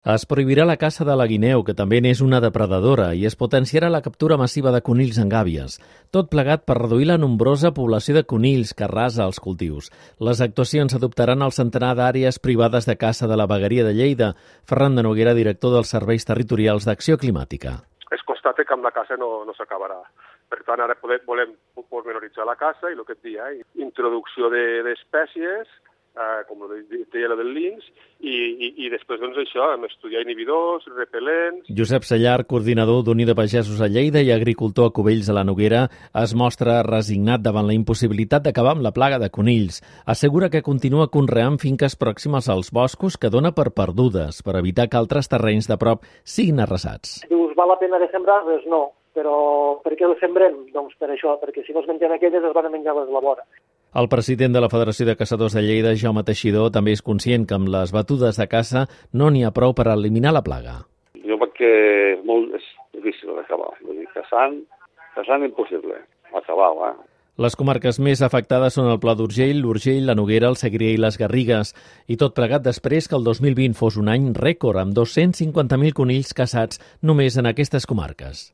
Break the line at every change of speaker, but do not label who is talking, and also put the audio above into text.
Es prohibirà la caça de la guineu, que també n'és una depredadora, i es potenciarà la captura massiva de conills en gàbies. Tot plegat per reduir la nombrosa població de conills que arrasa els cultius. Les actuacions adoptaran el centenar d'àrees privades de caça de la vegueria de Lleida. Ferran de Noguera, director dels Serveis Territorials d'Acció Climàtica.
Es constata que amb la caça no, no s'acabarà. Per tant, ara podem, volem pormenoritzar la caça i el que et dia, eh? introducció d'espècies, de, eh, com deia la del linx, i, i, i després doncs això, hem estudiar inhibidors, repel·lents...
Josep Sallar, coordinador d'Unió de Pagesos a Lleida i agricultor a Cubells a la Noguera, es mostra resignat davant la impossibilitat d'acabar amb la plaga de conills. Assegura que continua conreant finques pròximes als boscos que dona per perdudes, per evitar que altres terrenys de prop siguin arrasats.
Dius, val la pena de sembrar Doncs no, però per què les sembrem? Doncs per això, perquè si no es mengen aquelles es van a menjar les la vora.
El president de la Federació de Caçadors de Lleida, Jaume Teixidor, també és conscient que amb les batudes de caça no n'hi ha prou per eliminar la plaga.
Jo crec que és molt és difícil d'acabar. Caçant, caçant impossible. Acabar-ho, eh?
Les comarques més afectades són el Pla d'Urgell, l'Urgell, la Noguera, el Segrià i les Garrigues. I tot plegat després que el 2020 fos un any rècord amb 250.000 conills caçats només en aquestes comarques.